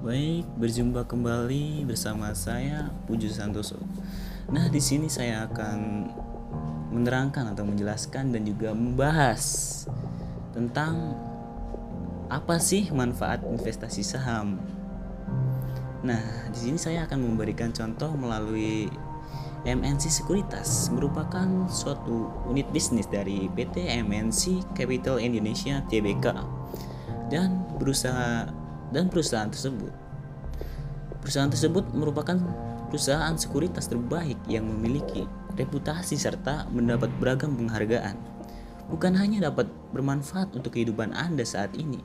Baik, berjumpa kembali bersama saya Puju Santoso. Nah, di sini saya akan menerangkan atau menjelaskan dan juga membahas tentang apa sih manfaat investasi saham. Nah, di sini saya akan memberikan contoh melalui MNC Sekuritas merupakan suatu unit bisnis dari PT MNC Capital Indonesia Tbk dan berusaha dan perusahaan tersebut. Perusahaan tersebut merupakan perusahaan sekuritas terbaik yang memiliki reputasi serta mendapat beragam penghargaan. Bukan hanya dapat bermanfaat untuk kehidupan Anda saat ini.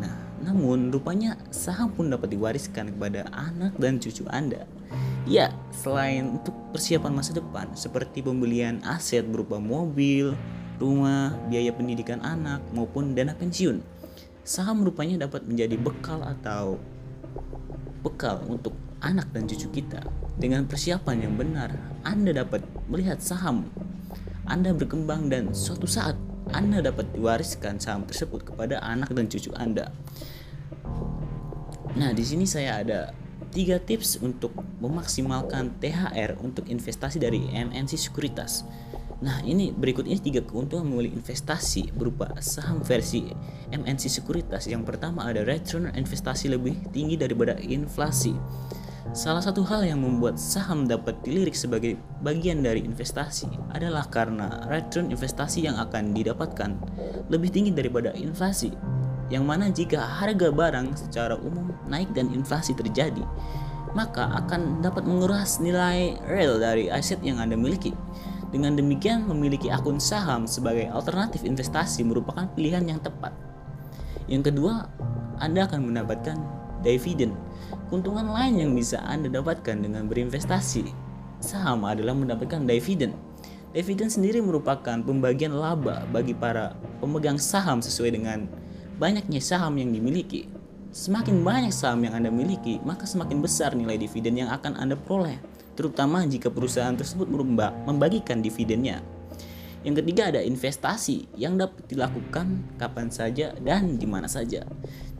Nah, namun rupanya saham pun dapat diwariskan kepada anak dan cucu Anda. Ya, selain untuk persiapan masa depan seperti pembelian aset berupa mobil, rumah, biaya pendidikan anak maupun dana pensiun saham rupanya dapat menjadi bekal atau bekal untuk anak dan cucu kita. Dengan persiapan yang benar, Anda dapat melihat saham Anda berkembang dan suatu saat Anda dapat diwariskan saham tersebut kepada anak dan cucu Anda. Nah, di sini saya ada tiga tips untuk memaksimalkan THR untuk investasi dari MNC Sekuritas. Nah, ini berikut ini tiga keuntungan memilih investasi berupa saham versi MNC Sekuritas. Yang pertama ada return investasi lebih tinggi daripada inflasi. Salah satu hal yang membuat saham dapat dilirik sebagai bagian dari investasi adalah karena return investasi yang akan didapatkan lebih tinggi daripada inflasi. Yang mana jika harga barang secara umum naik dan inflasi terjadi, maka akan dapat menguras nilai real dari aset yang Anda miliki. Dengan demikian, memiliki akun saham sebagai alternatif investasi merupakan pilihan yang tepat. Yang kedua, Anda akan mendapatkan dividen. Keuntungan lain yang bisa Anda dapatkan dengan berinvestasi saham adalah mendapatkan dividen. Dividen sendiri merupakan pembagian laba bagi para pemegang saham sesuai dengan banyaknya saham yang dimiliki. Semakin banyak saham yang Anda miliki, maka semakin besar nilai dividen yang akan Anda peroleh terutama jika perusahaan tersebut membagikan dividennya. Yang ketiga ada investasi yang dapat dilakukan kapan saja dan di mana saja.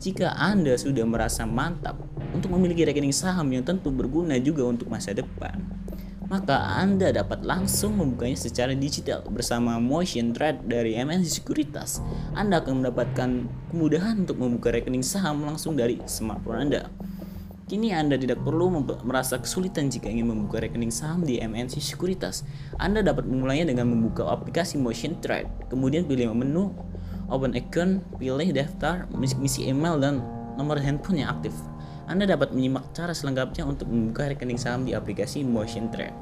Jika Anda sudah merasa mantap untuk memiliki rekening saham yang tentu berguna juga untuk masa depan, maka Anda dapat langsung membukanya secara digital bersama Motion Trade dari MNC Sekuritas. Anda akan mendapatkan kemudahan untuk membuka rekening saham langsung dari smartphone Anda. Kini Anda tidak perlu merasa kesulitan jika ingin membuka rekening saham di MNC Sekuritas. Anda dapat memulainya dengan membuka aplikasi Motion Trade, kemudian pilih menu Open Account, pilih daftar, misi email dan nomor handphone yang aktif. Anda dapat menyimak cara selengkapnya untuk membuka rekening saham di aplikasi Motion Trade.